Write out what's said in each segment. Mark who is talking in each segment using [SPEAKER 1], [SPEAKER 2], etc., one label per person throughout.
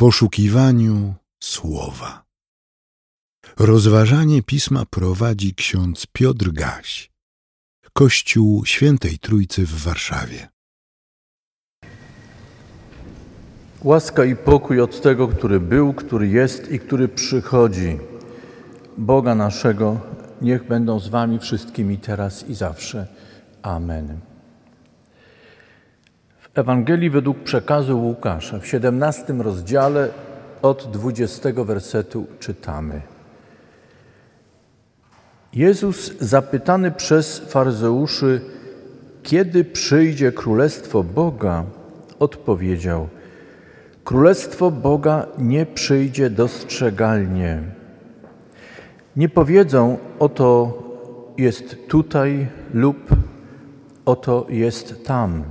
[SPEAKER 1] poszukiwaniu słowa. Rozważanie pisma prowadzi ksiądz Piotr Gaś, Kościół Świętej Trójcy w Warszawie.
[SPEAKER 2] Łaska i pokój od tego, który był, który jest i który przychodzi, Boga naszego, niech będą z Wami wszystkimi teraz i zawsze. Amen. Ewangelii według przekazu Łukasza w 17 rozdziale od 20 wersetu czytamy. Jezus zapytany przez faryzeuszy, kiedy przyjdzie królestwo Boga, odpowiedział: Królestwo Boga nie przyjdzie dostrzegalnie. Nie powiedzą: Oto jest tutaj lub oto jest tam,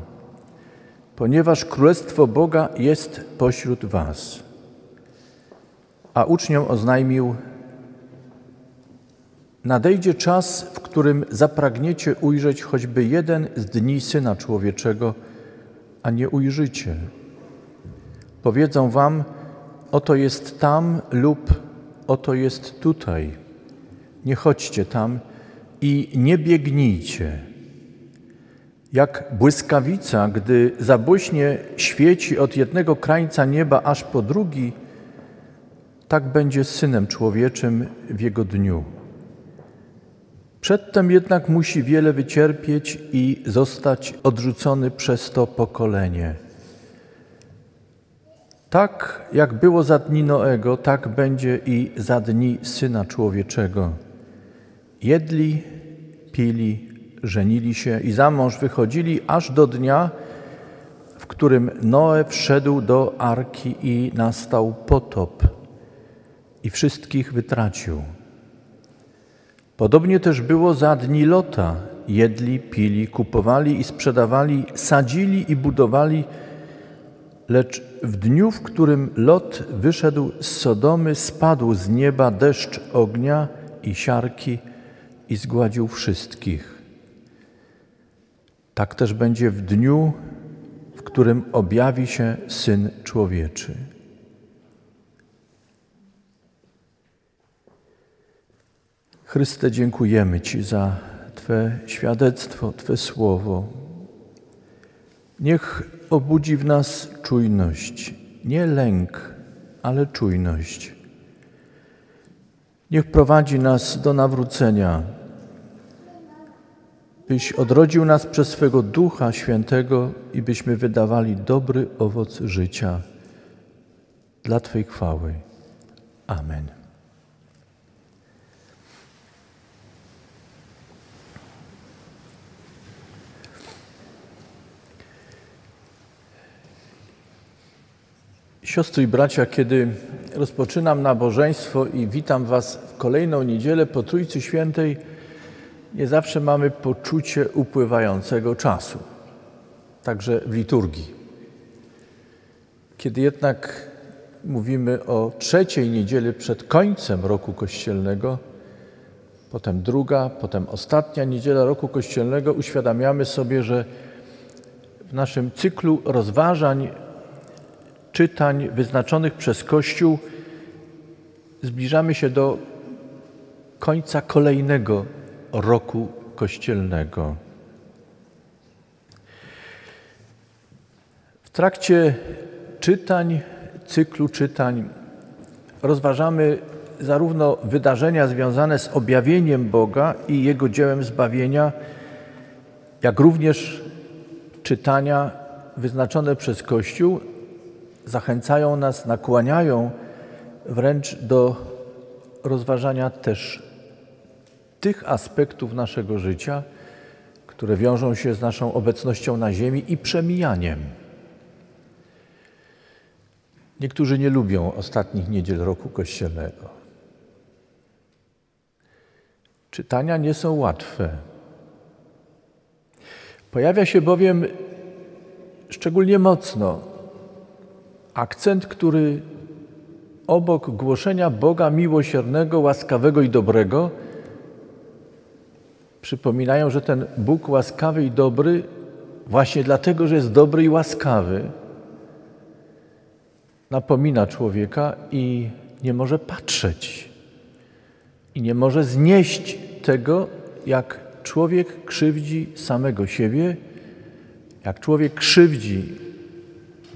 [SPEAKER 2] ponieważ królestwo Boga jest pośród Was. A uczniom oznajmił: Nadejdzie czas, w którym zapragniecie ujrzeć choćby jeden z dni Syna Człowieczego, a nie ujrzycie. Powiedzą wam, oto jest tam lub oto jest tutaj. Nie chodźcie tam i nie biegnijcie. Jak błyskawica, gdy zabłyśnie świeci od jednego krańca nieba aż po drugi, tak będzie Synem Człowieczym w Jego dniu. Przedtem jednak musi wiele wycierpieć i zostać odrzucony przez to pokolenie. Tak jak było za dni Noego, tak będzie i za dni Syna Człowieczego. Jedli, pili, żenili się i za mąż wychodzili aż do dnia, w którym Noe wszedł do arki i nastał potop i wszystkich wytracił. Podobnie też było za dni Lota. Jedli, pili, kupowali i sprzedawali, sadzili i budowali, lecz w dniu, w którym Lot wyszedł z Sodomy, spadł z nieba deszcz ognia i siarki i zgładził wszystkich. Tak też będzie w dniu, w którym objawi się Syn Człowieczy. Chryste, dziękujemy Ci za Twe świadectwo, Twe słowo. Niech obudzi w nas czujność, nie lęk, ale czujność. Niech prowadzi nas do nawrócenia, byś odrodził nas przez swego Ducha Świętego i byśmy wydawali dobry owoc życia dla Twej chwały. Amen. Siostry i bracia, kiedy rozpoczynam nabożeństwo i witam Was w kolejną niedzielę po Trójcy Świętej, nie zawsze mamy poczucie upływającego czasu, także w liturgii. Kiedy jednak mówimy o trzeciej niedzieli przed końcem roku kościelnego, potem druga, potem ostatnia niedziela roku kościelnego, uświadamiamy sobie, że w naszym cyklu rozważań czytań wyznaczonych przez Kościół zbliżamy się do końca kolejnego roku kościelnego. W trakcie czytań, cyklu czytań, rozważamy zarówno wydarzenia związane z objawieniem Boga i Jego dziełem zbawienia, jak również czytania wyznaczone przez Kościół zachęcają nas, nakłaniają wręcz do rozważania też tych aspektów naszego życia, które wiążą się z naszą obecnością na Ziemi i przemijaniem. Niektórzy nie lubią ostatnich niedziel roku kościelnego. Czytania nie są łatwe. Pojawia się bowiem szczególnie mocno akcent, który obok głoszenia Boga miłosiernego, łaskawego i dobrego, przypominają, że ten Bóg łaskawy i dobry, właśnie dlatego, że jest dobry i łaskawy, napomina człowieka i nie może patrzeć. I nie może znieść tego, jak człowiek krzywdzi samego siebie, jak człowiek krzywdzi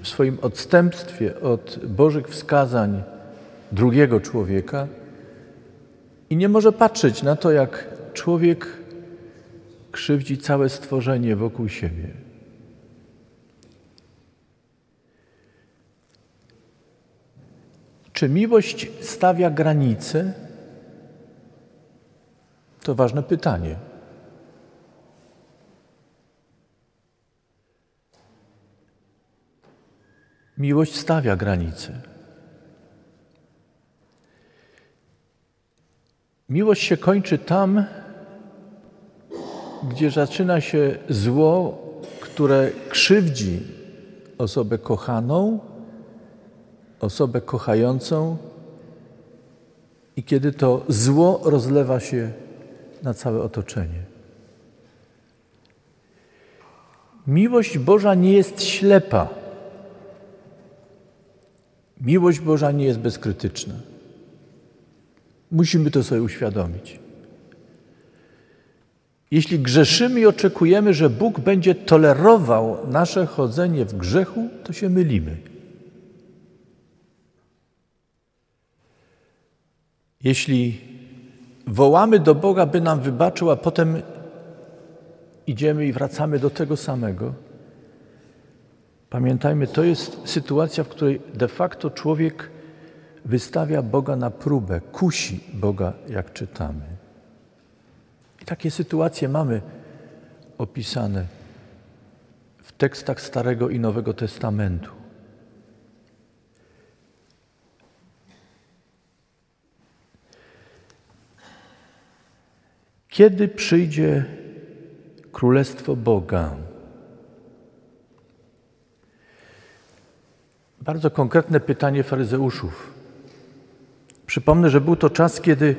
[SPEAKER 2] w swoim odstępstwie od Bożych wskazań drugiego człowieka i nie może patrzeć na to, jak człowiek krzywdzi całe stworzenie wokół siebie. Czy miłość stawia granice? To ważne pytanie. Miłość stawia granice. Miłość się kończy tam, gdzie zaczyna się zło, które krzywdzi osobę kochaną, osobę kochającą, i kiedy to zło rozlewa się na całe otoczenie. Miłość Boża nie jest ślepa. Miłość Boża nie jest bezkrytyczna. Musimy to sobie uświadomić. Jeśli grzeszymy i oczekujemy, że Bóg będzie tolerował nasze chodzenie w grzechu, to się mylimy. Jeśli wołamy do Boga, by nam wybaczył, a potem idziemy i wracamy do tego samego, pamiętajmy, to jest sytuacja, w której de facto człowiek wystawia Boga na próbę, kusi Boga, jak czytamy. I takie sytuacje mamy opisane w tekstach Starego i Nowego Testamentu. Kiedy przyjdzie Królestwo Boga? Bardzo konkretne pytanie faryzeuszów. Przypomnę, że był to czas, kiedy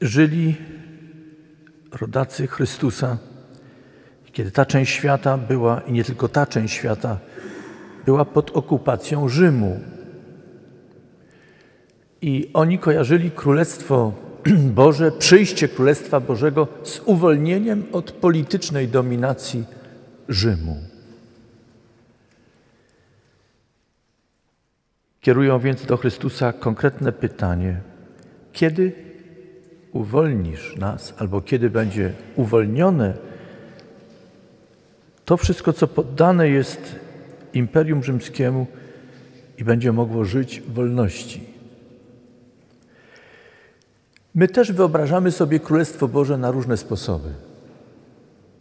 [SPEAKER 2] żyli rodacy Chrystusa, kiedy ta część świata była, i nie tylko ta część świata, była pod okupacją Rzymu. I oni kojarzyli Królestwo Boże, przyjście Królestwa Bożego z uwolnieniem od politycznej dominacji Rzymu. Kierują więc do Chrystusa konkretne pytanie: kiedy uwolnisz nas, albo kiedy będzie uwolnione to wszystko, co poddane jest Imperium Rzymskiemu i będzie mogło żyć w wolności? My też wyobrażamy sobie Królestwo Boże na różne sposoby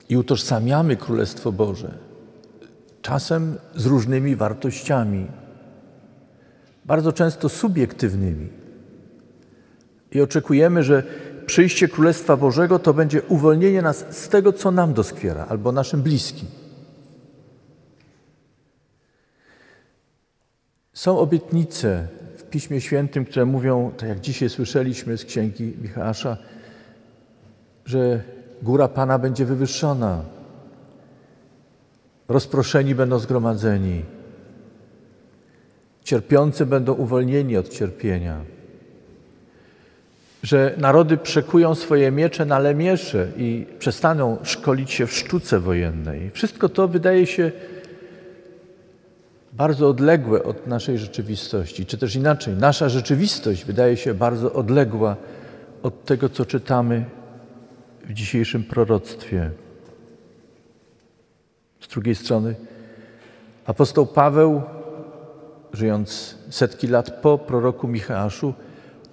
[SPEAKER 2] i utożsamiamy Królestwo Boże czasem z różnymi wartościami, bardzo często subiektywnymi. I oczekujemy, że przyjście Królestwa Bożego to będzie uwolnienie nas z tego, co nam doskwiera albo naszym bliskim. Są obietnice w Piśmie Świętym, które mówią, tak jak dzisiaj słyszeliśmy z księgi Michała, że góra Pana będzie wywyższona, rozproszeni będą zgromadzeni, Cierpiący będą uwolnieni od cierpienia. Że narody przekują swoje miecze na lemiesze i przestaną szkolić się w sztuce wojennej. Wszystko to wydaje się bardzo odległe od naszej rzeczywistości, czy też inaczej, nasza rzeczywistość wydaje się bardzo odległa od tego, co czytamy w dzisiejszym proroctwie. Z drugiej strony, apostoł Paweł żyjąc setki lat po proroku Michałaszu,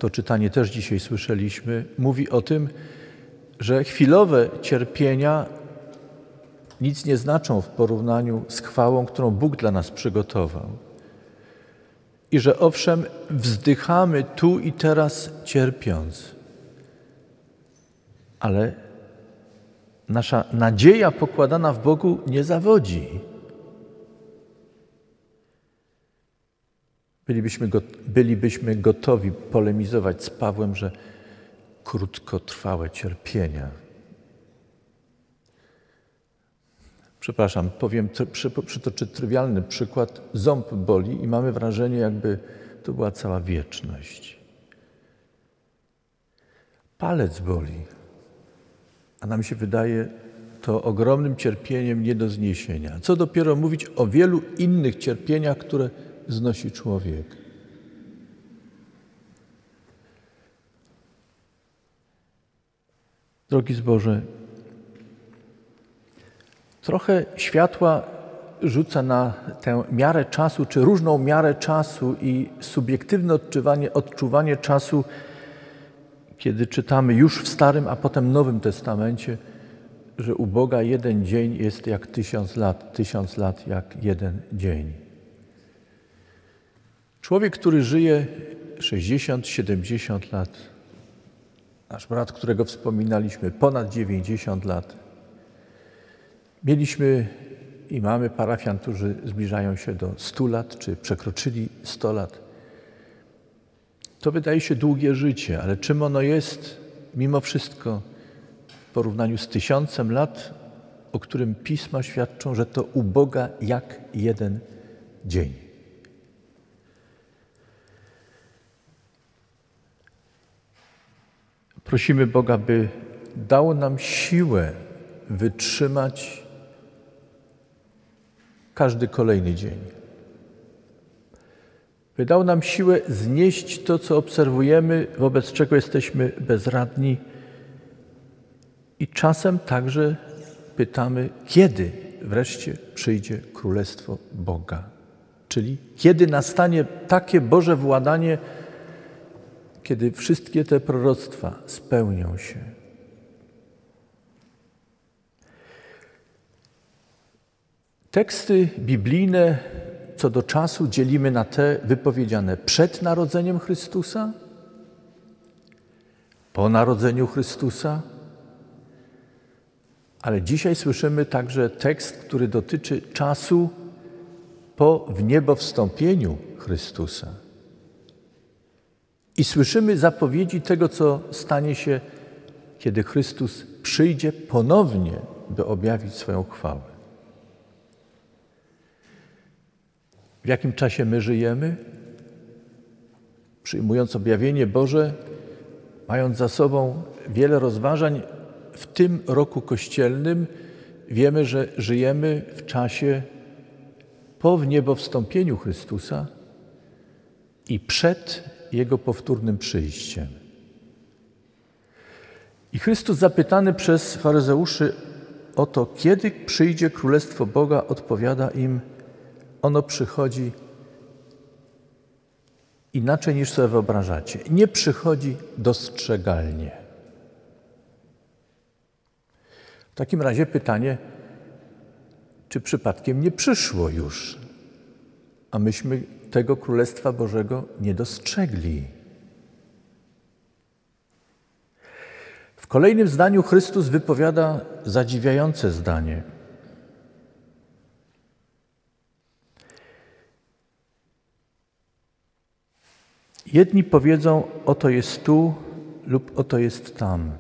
[SPEAKER 2] to czytanie też dzisiaj słyszeliśmy, mówi o tym, że chwilowe cierpienia nic nie znaczą w porównaniu z chwałą, którą Bóg dla nas przygotował. I że owszem, wzdychamy tu i teraz cierpiąc, ale nasza nadzieja pokładana w Bogu nie zawodzi. Bylibyśmy, go, bylibyśmy gotowi polemizować z Pawłem, że krótkotrwałe cierpienia. Przepraszam, powiem, przytoczę trywialny przykład. Ząb boli i mamy wrażenie, jakby to była cała wieczność. Palec boli, a nam się wydaje to ogromnym cierpieniem nie do zniesienia. Co dopiero mówić o wielu innych cierpieniach, które znosi człowiek. Drogi zboże, trochę światła rzuca na tę miarę czasu, czy różną miarę czasu i subiektywne odczuwanie, odczuwanie czasu, kiedy czytamy już w Starym, a potem Nowym Testamencie, że u Boga jeden dzień jest jak tysiąc lat, tysiąc lat jak jeden dzień. Człowiek, który żyje 60-70 lat, nasz brat, którego wspominaliśmy, ponad 90 lat. Mieliśmy i mamy parafian, którzy zbliżają się do 100 lat, czy przekroczyli 100 lat. To wydaje się długie życie, ale czym ono jest mimo wszystko w porównaniu z tysiącem lat, o którym pisma świadczą, że to u Boga jak jeden dzień. Prosimy Boga, by dał nam siłę wytrzymać każdy kolejny dzień. By dał nam siłę znieść to, co obserwujemy, wobec czego jesteśmy bezradni. I czasem także pytamy, kiedy wreszcie przyjdzie Królestwo Boga. Czyli kiedy nastanie takie Boże władanie, kiedy wszystkie te proroctwa spełnią się. Teksty biblijne co do czasu dzielimy na te wypowiedziane przed narodzeniem Chrystusa, po narodzeniu Chrystusa, ale dzisiaj słyszymy także tekst, który dotyczy czasu po wniebowstąpieniu Chrystusa. I słyszymy zapowiedzi tego, co stanie się, kiedy Chrystus przyjdzie ponownie, by objawić swoją chwałę. W jakim czasie my żyjemy? Przyjmując objawienie Boże, mając za sobą wiele rozważań w tym roku kościelnym, wiemy, że żyjemy w czasie po wniebowstąpieniu Chrystusa i przed jego powtórnym przyjściem. I Chrystus zapytany przez faryzeuszy o to, kiedy przyjdzie Królestwo Boga, odpowiada im, ono przychodzi inaczej niż sobie wyobrażacie. Nie przychodzi dostrzegalnie. W takim razie pytanie, czy przypadkiem nie przyszło już, a myśmy tego Królestwa Bożego nie dostrzegli. W kolejnym zdaniu Chrystus wypowiada zadziwiające zdanie. Jedni powiedzą: Oto jest tu lub oto jest tam.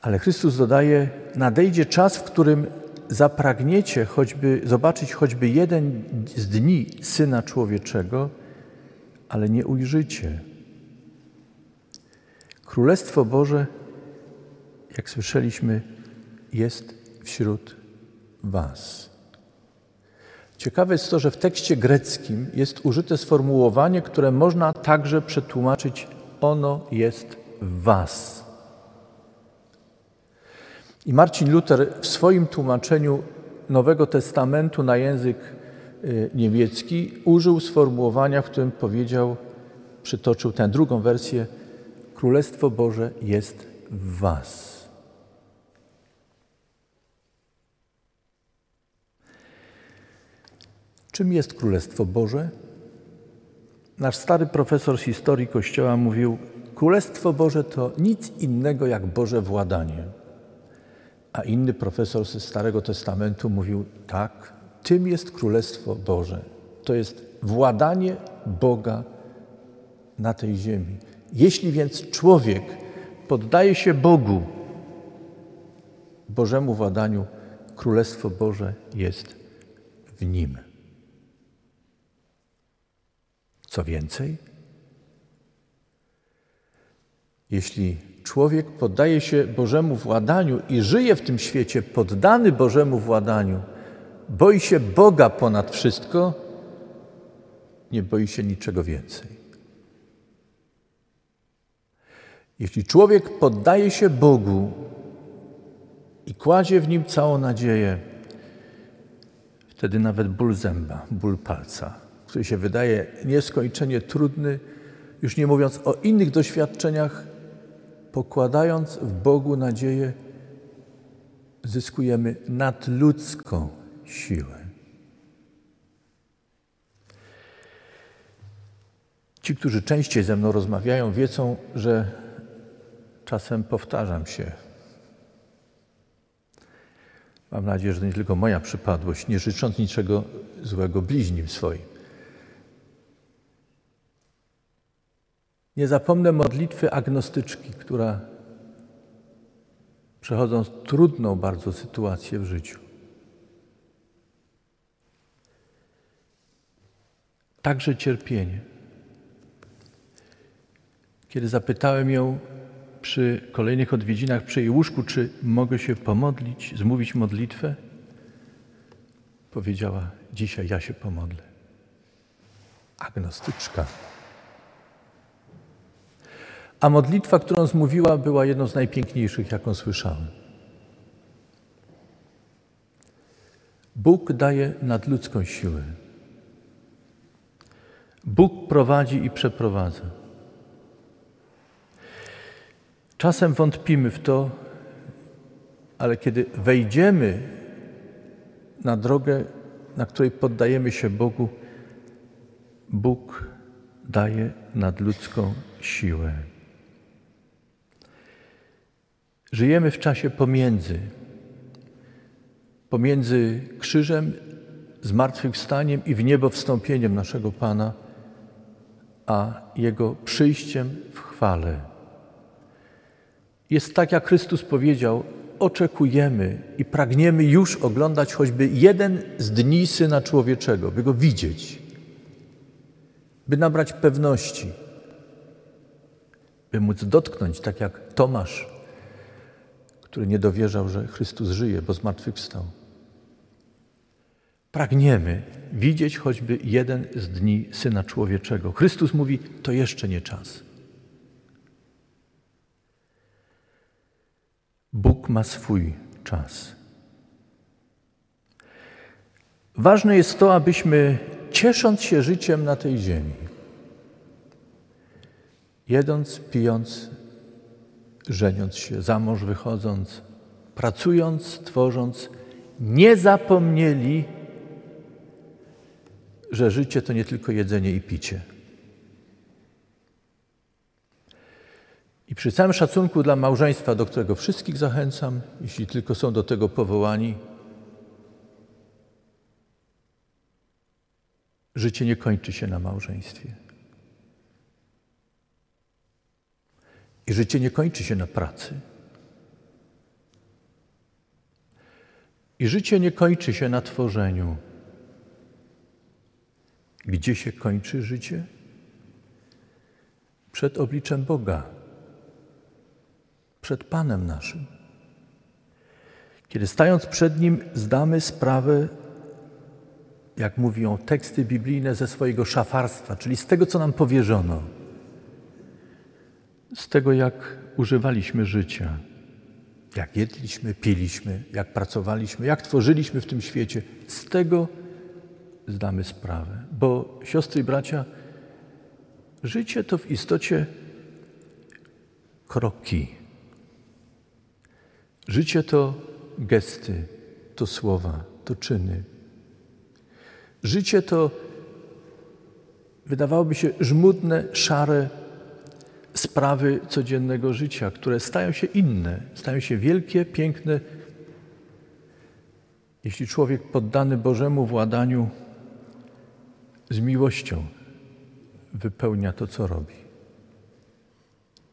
[SPEAKER 2] Ale Chrystus dodaje: Nadejdzie czas, w którym zapragniecie choćby zobaczyć choćby jeden z dni Syna Człowieczego, ale nie ujrzycie. Królestwo Boże, jak słyszeliśmy, jest wśród Was. Ciekawe jest to, że w tekście greckim jest użyte sformułowanie, które można także przetłumaczyć: Ono jest w Was. I Marcin Luther w swoim tłumaczeniu Nowego Testamentu na język y, niemiecki użył sformułowania, w którym powiedział, przytoczył tę drugą wersję: Królestwo Boże jest w Was. Czym jest Królestwo Boże? Nasz stary profesor z historii Kościoła mówił: Królestwo Boże to nic innego jak Boże władanie. A inny profesor ze Starego Testamentu mówił tak, tym jest Królestwo Boże. To jest władanie Boga na tej ziemi. Jeśli więc człowiek poddaje się Bogu, Bożemu władaniu Królestwo Boże jest w nim. Co więcej, jeśli człowiek poddaje się Bożemu władaniu i żyje w tym świecie poddany Bożemu władaniu, boi się Boga ponad wszystko, nie boi się niczego więcej. Jeśli człowiek poddaje się Bogu i kładzie w nim całą nadzieję, wtedy nawet ból zęba, ból palca, który się wydaje nieskończenie trudny, już nie mówiąc o innych doświadczeniach, pokładając w Bogu nadzieję, zyskujemy nadludzką siłę. Ci, którzy częściej ze mną rozmawiają, wiedzą, że czasem powtarzam się. Mam nadzieję, że to nie tylko moja przypadłość, nie życząc niczego złego bliźnim swoim. Nie zapomnę modlitwy agnostyczki, która przechodząc trudną bardzo sytuację w życiu, także cierpienie. Kiedy zapytałem ją przy kolejnych odwiedzinach przy jej łóżku, czy mogę się pomodlić, zmówić modlitwę, powiedziała: Dzisiaj ja się pomodlę. Agnostyczka. A modlitwa, którą zmówiła, była jedną z najpiękniejszych, jaką słyszałem. Bóg daje nadludzką siłę. Bóg prowadzi i przeprowadza. Czasem wątpimy w to, ale kiedy wejdziemy na drogę, na której poddajemy się Bogu, Bóg daje nadludzką siłę. Żyjemy w czasie pomiędzy, pomiędzy krzyżem, zmartwychwstaniem i w niebo wstąpieniem naszego Pana, a Jego przyjściem w chwale. Jest tak, jak Chrystus powiedział, oczekujemy i pragniemy już oglądać choćby jeden z dni Syna Człowieczego, by Go widzieć, by nabrać pewności, by móc dotknąć, tak jak Tomasz, który nie dowierzał, że Chrystus żyje, bo zmartwychwstał. Pragniemy widzieć choćby jeden z dni Syna Człowieczego. Chrystus mówi, to jeszcze nie czas. Bóg ma swój czas. Ważne jest to, abyśmy ciesząc się życiem na tej ziemi, jedząc, pijąc, żeniąc się, za mąż wychodząc, pracując, tworząc, nie zapomnieli, że życie to nie tylko jedzenie i picie. I przy całym szacunku dla małżeństwa, do którego wszystkich zachęcam, jeśli tylko są do tego powołani, życie nie kończy się na małżeństwie. I życie nie kończy się na pracy. I życie nie kończy się na tworzeniu. Gdzie się kończy życie? Przed obliczem Boga przed Panem naszym. Kiedy stając przed Nim zdamy sprawę, jak mówią teksty biblijne, ze swojego szafarstwa, czyli z tego, co nam powierzono, z tego, jak używaliśmy życia, jak jedliśmy, piliśmy, jak pracowaliśmy, jak tworzyliśmy w tym świecie, z tego zdamy sprawę. Bo siostry i bracia, życie to w istocie kroki Życie to gesty, to słowa, to czyny. Życie to wydawałoby się żmudne, szare sprawy codziennego życia, które stają się inne, stają się wielkie, piękne, jeśli człowiek poddany Bożemu władaniu z miłością wypełnia to, co robi.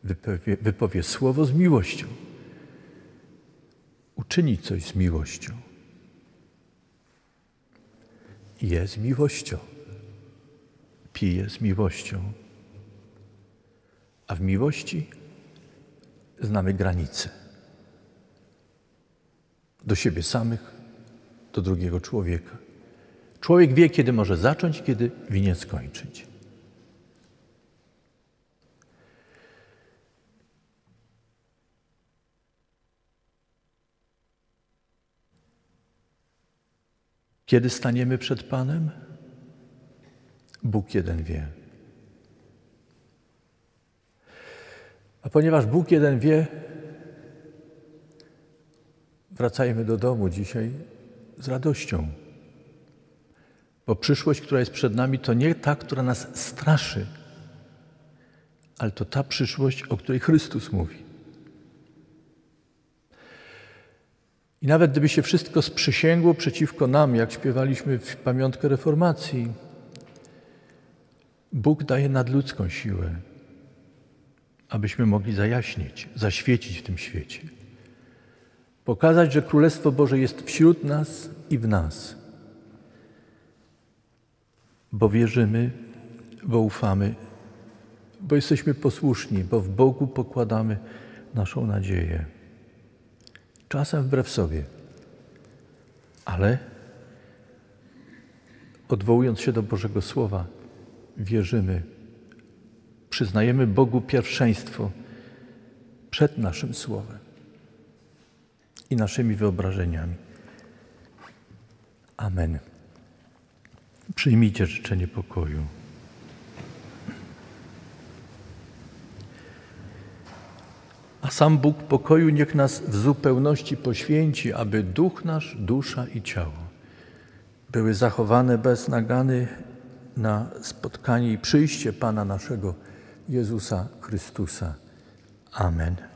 [SPEAKER 2] Wypowie, wypowie słowo z miłością uczynić coś z miłością. Je z miłością, pije z miłością, a w miłości znamy granice do siebie samych, do drugiego człowieka. Człowiek wie, kiedy może zacząć, kiedy winien skończyć. Kiedy staniemy przed Panem? Bóg jeden wie. A ponieważ Bóg jeden wie, wracajmy do domu dzisiaj z radością. Bo przyszłość, która jest przed nami, to nie ta, która nas straszy, ale to ta przyszłość, o której Chrystus mówi. I nawet gdyby się wszystko sprzysięgło przeciwko nam, jak śpiewaliśmy w pamiątkę reformacji, Bóg daje nadludzką siłę, abyśmy mogli zajaśnić, zaświecić w tym świecie. Pokazać, że Królestwo Boże jest wśród nas i w nas. Bo wierzymy, bo ufamy, bo jesteśmy posłuszni, bo w Bogu pokładamy naszą nadzieję. Czasem wbrew sobie, ale odwołując się do Bożego Słowa, wierzymy, przyznajemy Bogu pierwszeństwo przed naszym Słowem i naszymi wyobrażeniami. Amen. Przyjmijcie życzenie pokoju. A sam Bóg pokoju niech nas w zupełności poświęci, aby duch nasz, dusza i ciało były zachowane bez nagany na spotkanie i przyjście Pana naszego Jezusa Chrystusa. Amen.